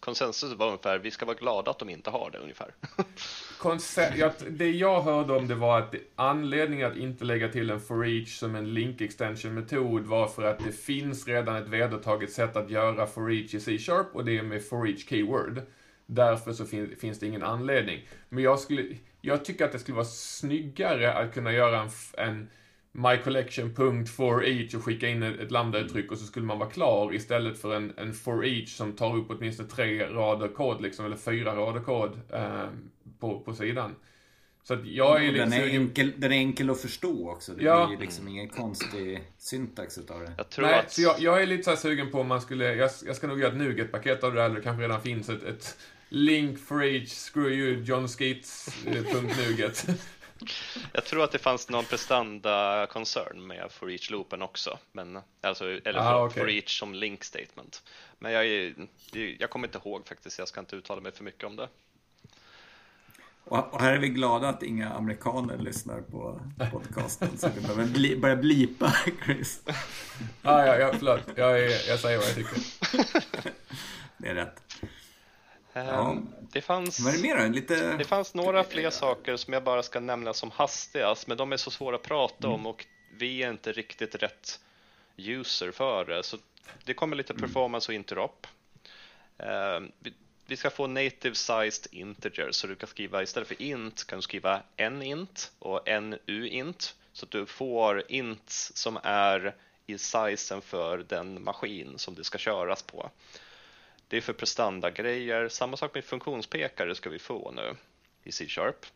konsensus var ungefär vi ska vara glada att de inte har det ungefär. det jag hörde om det var att anledningen att inte lägga till en for each som en link extension metod var för att det finns redan ett vedertaget sätt att göra for each i C-sharp och det är med for each keyword. Därför så fin finns det ingen anledning. Men jag skulle, jag tycker att det skulle vara snyggare att kunna göra en, en My Collection for each och skicka in ett lambda-uttryck och så skulle man vara klar istället för en, en for each som tar upp åtminstone tre rader kod liksom, eller fyra rader kod eh, på, på sidan. Så att jag är den, är enkel, den är enkel att förstå också. Det ja. blir liksom ingen konstig syntax utav det. Jag tror Nej, att... så jag, jag, är lite så sugen på om man skulle, jag, jag ska nog göra ett Nuget-paket av det där, eller det kanske redan finns ett, ett link for each, screw you, John Skeets.nuget. Jag tror att det fanns någon prestanda-koncern med for each-loopen också, men, alltså, eller ah, for, okay. for each som link statement. Men jag, jag kommer inte ihåg faktiskt, jag ska inte uttala mig för mycket om det. Och här är vi glada att inga amerikaner lyssnar på podcasten så vi behöver bli, börja blipa Chris. ah, ja, ja, förlåt. Jag, är, jag säger vad jag tycker. Det är rätt. Ja. Det, fanns, Vad är det, mer Lite... det fanns några fler saker som jag bara ska nämna som hastigast, men de är så svåra att prata mm. om och vi är inte riktigt rätt user för det. Så det kommer lite mm. performance och interop. Uh, vi ska få native sized integer, så du kan skriva istället för int kan du skriva en int och en u-int, så att du får int som är i sizen för den maskin som det ska köras på. Det är för prestanda-grejer. Samma sak med funktionspekare ska vi få nu i C-sharp.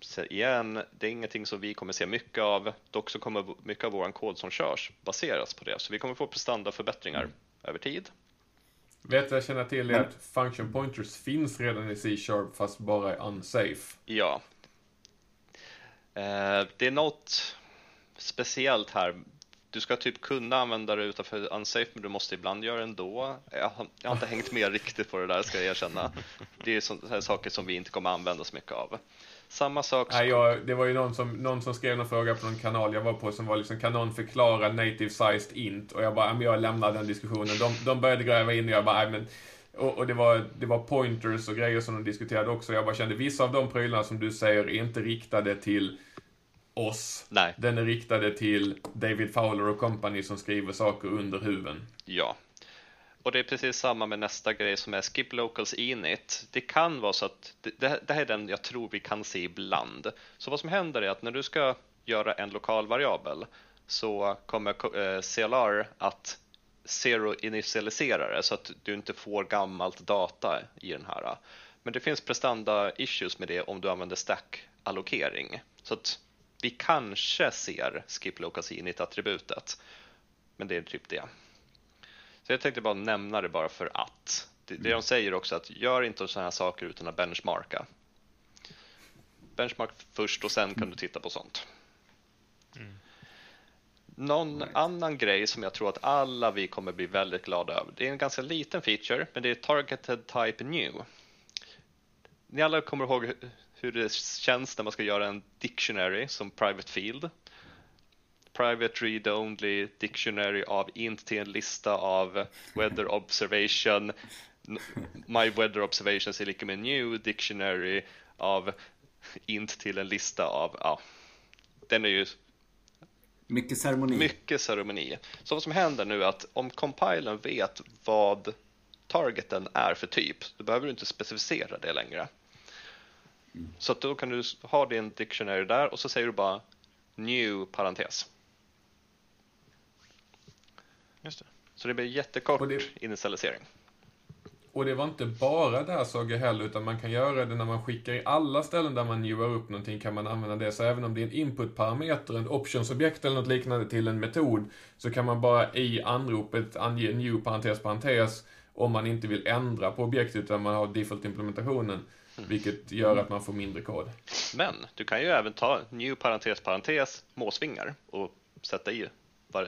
Så igen, det är ingenting som vi kommer se mycket av. Dock så kommer mycket av vår kod som körs baseras på det. Så vi kommer få prestandaförbättringar mm. över tid. Vet jag känner till är att function pointers finns redan i C-sharp fast bara är unsafe. Ja. Eh, det är något speciellt här du ska typ kunna använda det utanför unsafe, men du måste ibland göra det ändå. Jag har, jag har inte hängt med riktigt på det där, ska jag erkänna. Det är sådana saker som vi inte kommer använda så mycket av. Samma sak. Nej, jag, det var ju någon som, någon som skrev en fråga på någon kanal jag var på som var liksom, kan någon förklara native sized int? Och jag bara, men jag lämnar den diskussionen. De, de började gräva in och jag bara, men och, och, det, var, det var pointers och grejer som de diskuterade också. Jag bara kände, vissa av de prylarna som du säger är inte riktade till oss. Nej. Den är riktade till David Fowler och company som skriver saker under huven. Ja. Och det är precis samma med nästa grej som är skip locals init. Det kan vara så att, det, det här är den jag tror vi kan se ibland. Så vad som händer är att när du ska göra en lokal variabel så kommer eh, CLR att zero initialisera det så att du inte får gammalt data i den här. Men det finns prestanda issues med det om du använder stack-allokering. Så att vi kanske ser skip locals init-attributet. Men det är typ det. Så jag tänkte bara nämna det bara för att. Det, det de säger också att gör inte sådana här saker utan att benchmarka. Benchmark först och sen kan du titta på sånt. Mm. Någon right. annan grej som jag tror att alla vi kommer bli väldigt glada över. Det är en ganska liten feature, men det är Targeted Type New. Ni alla kommer ihåg hur det känns när man ska göra en dictionary som private field. Private read only dictionary av int till en lista av weather observation. My weather observations är lika med new dictionary av int till en lista av, ja, den är ju mycket ceremoni. Mycket ceremoni. Så vad som händer nu är att om compilen vet vad targeten är för typ, då behöver du inte specificera det längre. Mm. Så då kan du ha din dictionary där och så säger du bara new parentes. Just det. Så det blir jättekort det... initialisering. Och det var inte bara där såg jag heller, utan man kan göra det när man skickar i alla ställen där man newar upp någonting kan man använda det. Så även om det är en input-parameter, en optionsobjekt eller något liknande till en metod, så kan man bara i anropet ange new parentes parentes om man inte vill ändra på objektet utan man har default-implementationen. Mm. Vilket gör att man får mindre kod. Men du kan ju även ta new parentes parentes måsvingar och sätta i eh,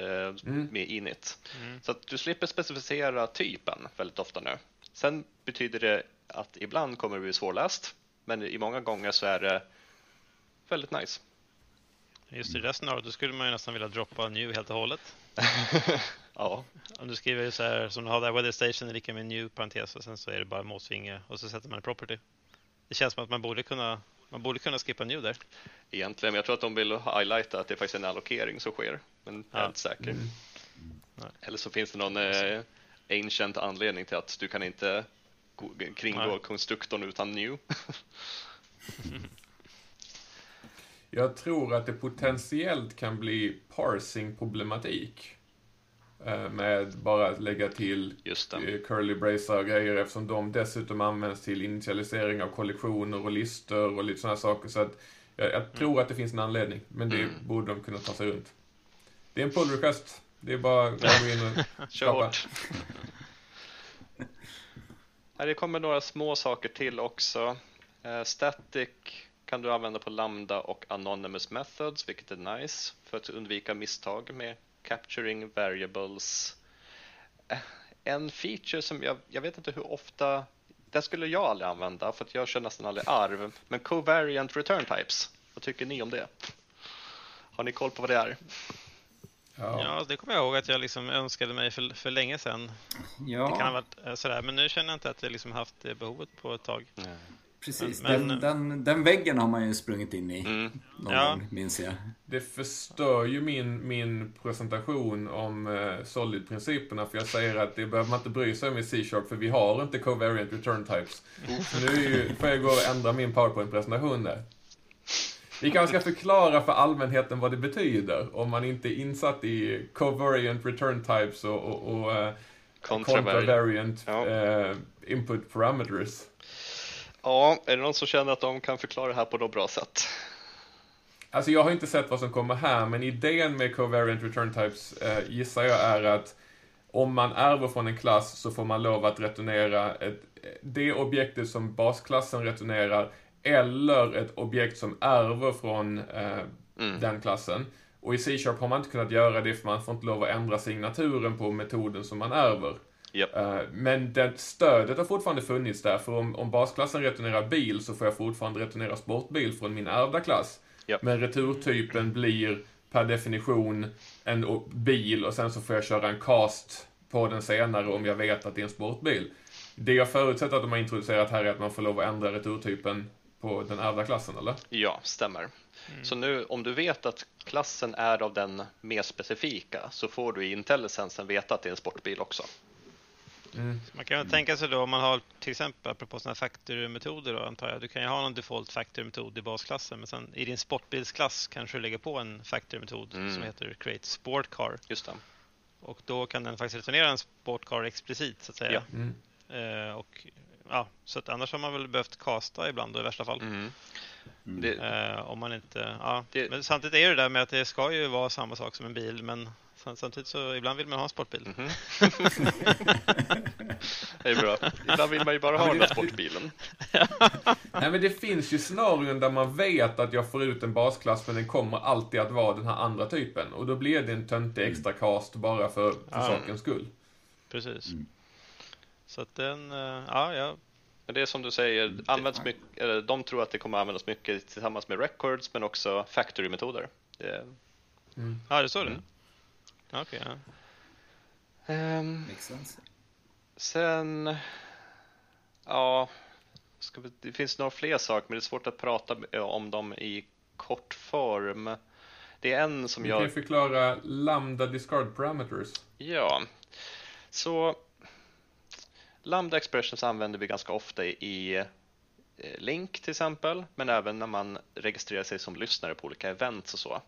mm. med init. Mm. Så att du slipper specificera typen väldigt ofta nu. Sen betyder det att ibland kommer det bli svårläst, men i många gånger så är det väldigt nice. Just i det scenariot, då skulle man ju nästan vilja droppa new helt och hållet. ja. Om du skriver så här, som du har där, weather station är lika med new parentes och sen så är det bara måsvinge och så sätter man en property. Det känns som att man borde kunna man borde kunna skippa new där. Egentligen, men jag tror att de vill highlighta att det faktiskt är en allokering som sker. Men jag är inte säker. Mm. Eller så finns det någon eh, ancient anledning till att du kan inte kringgå Nej. konstruktorn utan new. Jag tror att det potentiellt kan bli parsing-problematik. Eh, med bara att lägga till eh, curly bracer och grejer eftersom de dessutom används till initialisering av kollektioner och listor och lite sådana saker. Så att jag, jag tror mm. att det finns en anledning, men det mm. borde de kunna ta sig runt. Det är en pull request. Det är bara att gå in och skapa. det kommer några små saker till också. Uh, static kan du använda på Lambda och Anonymous Methods, vilket är nice för att undvika misstag med Capturing Variables. Uh, en feature som jag, jag vet inte hur ofta, den skulle jag aldrig använda för att jag kör nästan aldrig arv, men Covariant Return Types, vad tycker ni om det? Har ni koll på vad det är? Ja. ja, det kommer jag ihåg att jag liksom önskade mig för, för länge sedan. Ja. Det kan ha varit eh, sådär, men nu känner jag inte att jag liksom haft det behovet på ett tag. Nej. Precis, men, den, den, den, väggen har man ju sprungit in i mm. någon ja. gång, minns jag. Det förstör ju min, min presentation om uh, Solid-principerna, för jag säger att det behöver man inte bry sig om i C-sharp, för vi har inte covariant return types. Så nu ju, får jag gå och ändra min PowerPoint-presentation där. Vi kanske ska förklara för allmänheten vad det betyder om man inte är insatt i covariant return types och, och, och uh, contravariant ja. uh, input parameters. Ja, är det någon som känner att de kan förklara det här på något bra sätt? Alltså jag har inte sett vad som kommer här, men idén med covariant return types uh, gissar jag är att om man ärver från en klass så får man lov att returnera ett, det objektet som basklassen returnerar eller ett objekt som ärver från eh, mm. den klassen. Och i C-sharp har man inte kunnat göra det för man får inte lov att ändra signaturen på metoden som man ärver. Yep. Uh, men det stödet har fortfarande funnits där, för om, om basklassen returnerar bil så får jag fortfarande returnera sportbil från min ärvda klass. Yep. Men returtypen blir per definition en bil och sen så får jag köra en cast på den senare om jag vet att det är en sportbil. Det jag förutsätter att de har introducerat här är att man får lov att ändra returtypen på den ärvda klassen, eller? Ja, stämmer. Mm. Så nu om du vet att klassen är av den mer specifika så får du i IntelliSensen veta att det är en sportbil också. Mm. Man kan väl tänka sig då om man har till exempel apropå sådana factory-metoder då antar jag. Du kan ju ha någon default factory-metod i basklassen men sen i din sportbilsklass kanske du lägger på en factory-metod mm. som heter create sport car. Just det. Och då kan den faktiskt returnera en sport car explicit så att säga. Ja. Mm. Eh, och, ja, så att annars har man väl behövt kasta ibland då, i värsta fall. Mm. Det, eh, om man inte, ja. Det, men samtidigt är det där med att det ska ju vara samma sak som en bil men samtidigt så ibland vill man ha en sportbil. Mm det är bra. Ibland vill man ju bara ha den där sportbilen. Nej men det finns ju scenarion där man vet att jag får ut en basklass men den kommer alltid att vara den här andra typen. Och då blir det en töntig extra cast bara för, för ja. sakens skull. Precis. Mm. Så att den, eh, ja, ja. Men det är som du säger, används mycket, eller de tror att det kommer användas mycket tillsammans med records men också factory-metoder. Det... Mm. Ja, det står det? Mm. Okej, okay, ja. Um, sen, ja, vi, det finns några fler saker men det är svårt att prata om dem i kort form. Det är en som du jag... Du kan förklara lambda discard parameters. Ja, så Lambda expressions använder vi ganska ofta i eh, Link till exempel, men även när man registrerar sig som lyssnare på olika events och så.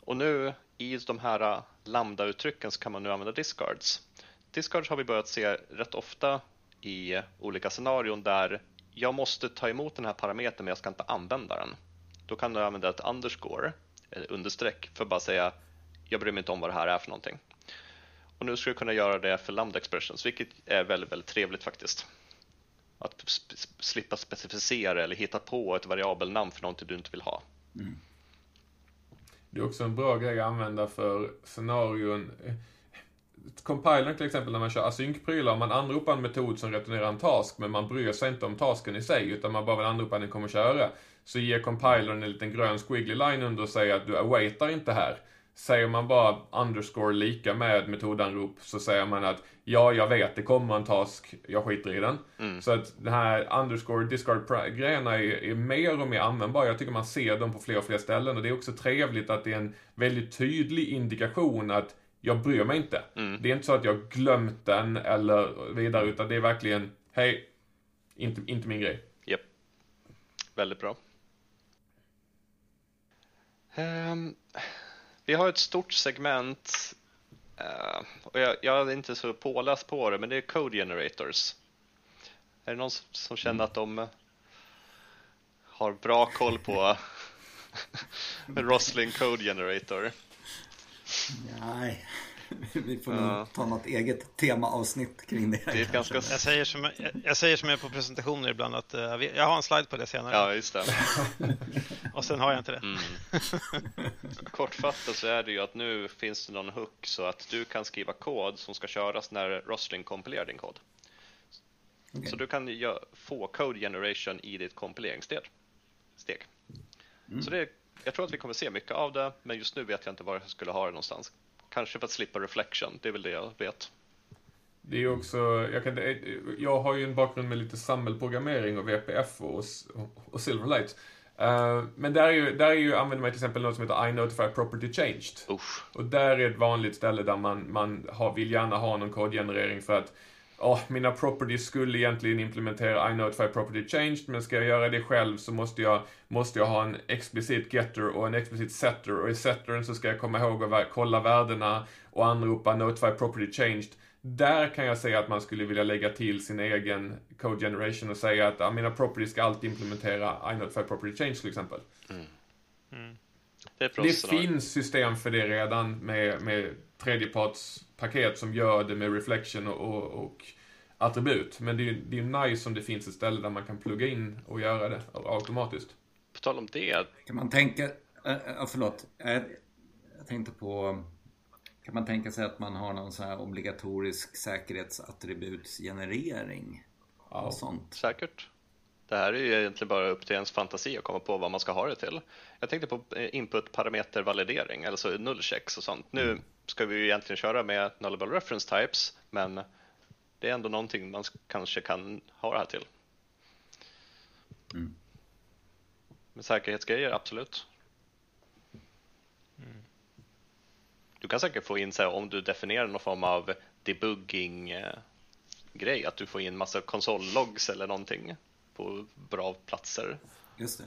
Och nu i de här äh, lambda-uttrycken så kan man nu använda discards. Discards har vi börjat se rätt ofta i olika scenarion där jag måste ta emot den här parametern men jag ska inte använda den. Då kan du använda ett underscore, eller understreck, för att bara säga jag bryr mig inte om vad det här är för någonting. Och nu ska du kunna göra det för lambda expressions, vilket är väldigt, väldigt trevligt faktiskt. Att slippa specificera eller hitta på ett variabelnamn för någonting du inte vill ha. Mm. Det är också en bra grej att använda för scenarion. Compilern till exempel när man kör asynkprylar, man anropar en metod som returnerar en task, men man bryr sig inte om tasken i sig, utan man bara vill anropa att den kommer köra. Så ger compilern en liten grön squiggly line under och säger att du awaitar inte här. Säger man bara underscore lika med metodanrop så säger man att ja, jag vet, det kommer en task, jag skiter i den. Mm. Så att den här underscore discard-grejerna är, är, mer och mer användbara. Jag tycker man ser dem på fler och fler ställen och det är också trevligt att det är en väldigt tydlig indikation att jag bryr mig inte. Mm. Det är inte så att jag glömt den eller vidare, utan det är verkligen, hej, inte, inte min grej. Japp. Yep. Väldigt bra. Um, vi har ett stort segment uh, och jag, jag, är inte så påläst på det, men det är Code Generators. Är det någon som känner mm. att de har bra koll på Rosling Code Generator? Nej. Vi får ja. ta något eget temaavsnitt kring det. det är ganska... jag, säger som, jag, jag säger som jag på presentationer ibland att uh, jag har en slide på det senare. Ja, just det. Och sen har jag inte det. Mm. Kortfattat så är det ju att nu finns det någon hook så att du kan skriva kod som ska köras när Rosling kompilerar din kod. Okay. Så du kan få code generation i ditt kompileringssteg. Steg. Mm. Så det, jag tror att vi kommer se mycket av det, men just nu vet jag inte var jag skulle ha det någonstans. Kanske för att slippa reflection, det är väl det jag vet. Det är också, jag, kan, jag har ju en bakgrund med lite samhällsprogrammering och VPF och, och Silverlight. Uh, men där, är ju, där är ju, använder man till exempel något som heter iNotify Property Changed. Usch. Och där är ett vanligt ställe där man, man har, vill gärna ha någon kodgenerering för att oh, mina properties skulle egentligen implementera iNotify Property Changed, men ska jag göra det själv så måste jag, måste jag ha en explicit getter och en explicit setter och i settern så ska jag komma ihåg att kolla värdena och anropa Notify Property Changed. Där kan jag säga att man skulle vilja lägga till sin egen code generation och säga att ja, mina properties ska alltid implementera iNotify Property Change till exempel. Mm. Mm. Det, det finns system för det redan med, med tredjepartspaket som gör det med reflection och, och, och attribut. Men det är ju det är nice om det finns ett ställe där man kan plugga in och göra det automatiskt. På tal om det. Kan man tänka, äh, förlåt, jag, jag tänkte på Kan man tänka sig att man har någon sån här obligatorisk säkerhetsattributsgenerering? Ja. Och sånt. Säkert. Det här är ju egentligen bara upp till ens fantasi att komma på vad man ska ha det till. Jag tänkte på eh, input-parametervalidering, alltså nullchecks och sånt. Nu ska vi ju egentligen köra med nullable reference types, men det är ändå någonting man kanske kan ha det här till. Mm. Med säkerhetsgrejer, absolut. Du kan säkert få in så här, om du definierar någon form av debugging-grej, att du får in massa konsollogs eller någonting på bra platser. Just det.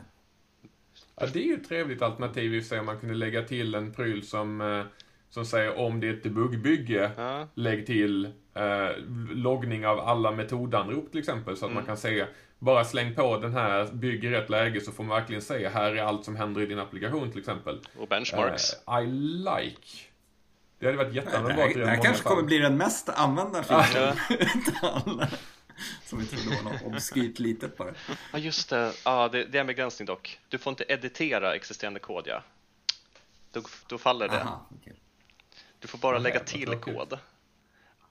Ja, det är ju ett trevligt alternativ i sig om man kunde lägga till en pryl som, eh, som säger om det är ett debugbygge, Ja. lägg till eh, loggning av alla metodanrop till exempel så att Mm. man kan se bara släng på den här, bygg i rätt läge så får man verkligen se här är allt som händer i din applikation till exempel. Och benchmarks. Eh, I like. Det hade varit Det jätteanvändbart här, i det rätt här många kanske fall. kommer bli den mest använda alla. Som vi trodde var något obskyrt litet bara. Ja, just det. Ja, det, det är en begränsning dock. Du får inte editera existerande kod, ja. Då, då faller det. Aha, okej. Du får bara lägga till kod.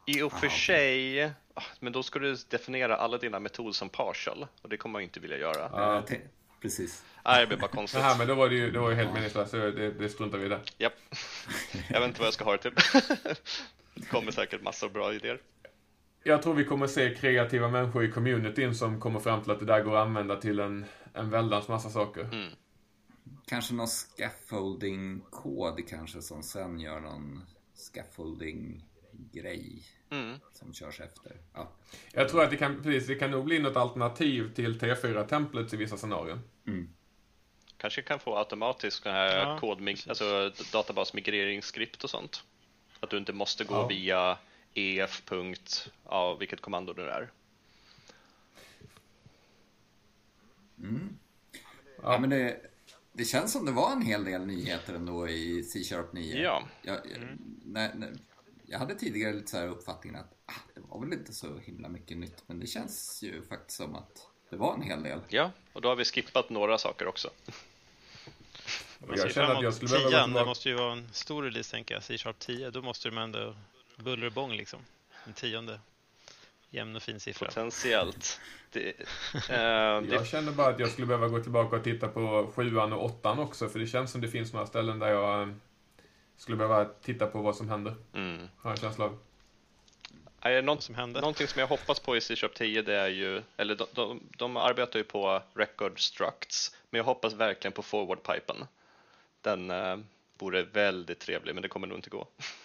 I och för Aha, sig, ah, men då ska du definiera alla dina metoder som partial och det kommer man ju inte vilja göra. Ja. Precis. Nej, det blir bara konstigt. Nähä, men då var det ju, det var ju helt meningslöst, så det, det struntar vi i det. Japp. Jag vet inte vad jag ska ha det till. Det kommer säkert massor av bra idéer. Jag tror vi kommer se kreativa människor i communityn som kommer fram till att det där går att använda till en, en väldans massa saker. Mm. Kanske någon scaffolding-kod kanske som sen gör någon scaffolding-grej Mm. som körs efter. Ja. Jag tror att det kan, precis, det kan nog bli något alternativ till T4-templets i vissa scenarion. Kanske kan få automatiskt den här Ja, kodmig- alltså databasmigreringsskript och sånt. Att du inte måste gå Ja. via ef. Ja, vilket kommando det är. Ja, men det, det känns som det var en hel del nyheter ändå i C-sharp 9. Ja. Jag, jag, när, när, jag hade tidigare lite så här uppfattningen att ah, det var väl inte så himla mycket nytt, men det känns ju faktiskt som att det var en hel del. Ja, och då har vi skippat några saker också. Man Jag känner att jag skulle behöva 10, det måste ju vara en stor release tänker jag, C-sharp 10. Då måste de ändå buller och bång liksom. En tionde. Jämn och fin siffra. Potentiellt. Det, eh, Jag det, känner bara att jag skulle behöva gå tillbaka och titta på sjuan och åttan också, för det känns som det finns några ställen där jag eh, skulle behöva titta på vad som händer. mm. Har jag en känsla av. Är det något, som hände. Någonting som jag hoppas på i C-sharp 10 det är ju, eller de, de, de arbetar ju på record structs, men jag hoppas verkligen på forward-pipen. Den eh, vore väldigt trevlig, men det kommer nog inte gå.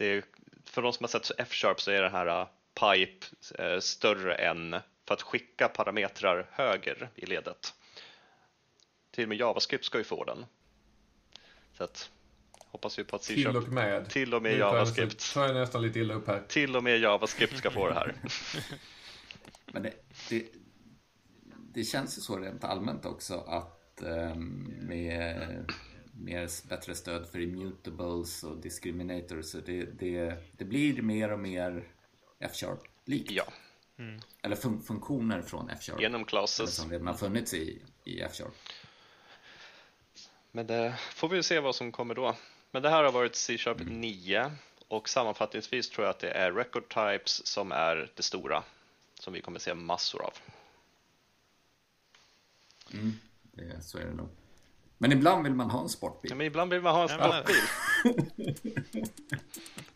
Det är, för de som har sett F-sharp så är den här eh, pipe eh, större än för att skicka parametrar höger i ledet. Till och med JavaScript ska ju få den. Så att hoppas vi på att Till C-sharp och med. till och med JavaScript jag nästan lite illa upp här. till och med JavaScript ska få det här. Men det, det, det känns ju så rent allmänt också att ehm, med mer, bättre stöd för immutables och discriminators så det, det, det blir mer och mer F-sharp-likt. Ja, Eller fun funktioner från F-sharp. genom classes. som redan har funnits i, i F-sharp. Men det får vi se vad som kommer då. Men det här har varit C-sharp Mm. 9 och sammanfattningsvis tror jag att det är record types som är det stora som vi kommer se massor av. Det, så är det nog. Men ibland vill man ha en sportbil. Ja, men ibland vill man ha en sportbil.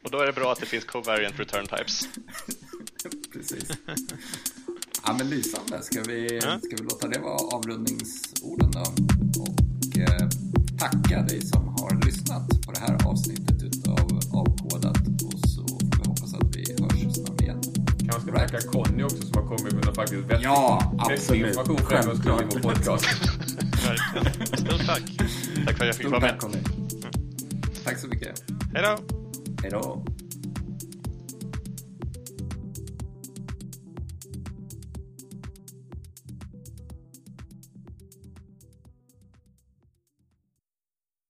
och då är det bra att det finns covariant return types. Precis. Ja men lysande. Ska vi, Ja. ska vi låta det vara avrundningsorden då? Och eh, tacka dig som har lyssnat på det här avsnittet utav Avkodat. Och så får vi hoppas att vi hörs snart igen. Kanske ska Right. tacka Conny också som har kommit med faktiskt vettig, Ja, absolut. information för i vår podcast. Verkligen. Stort tack. Tack för att jag fick Stort vara tack med. Conny. Tack så mycket. Hej då. Hej då.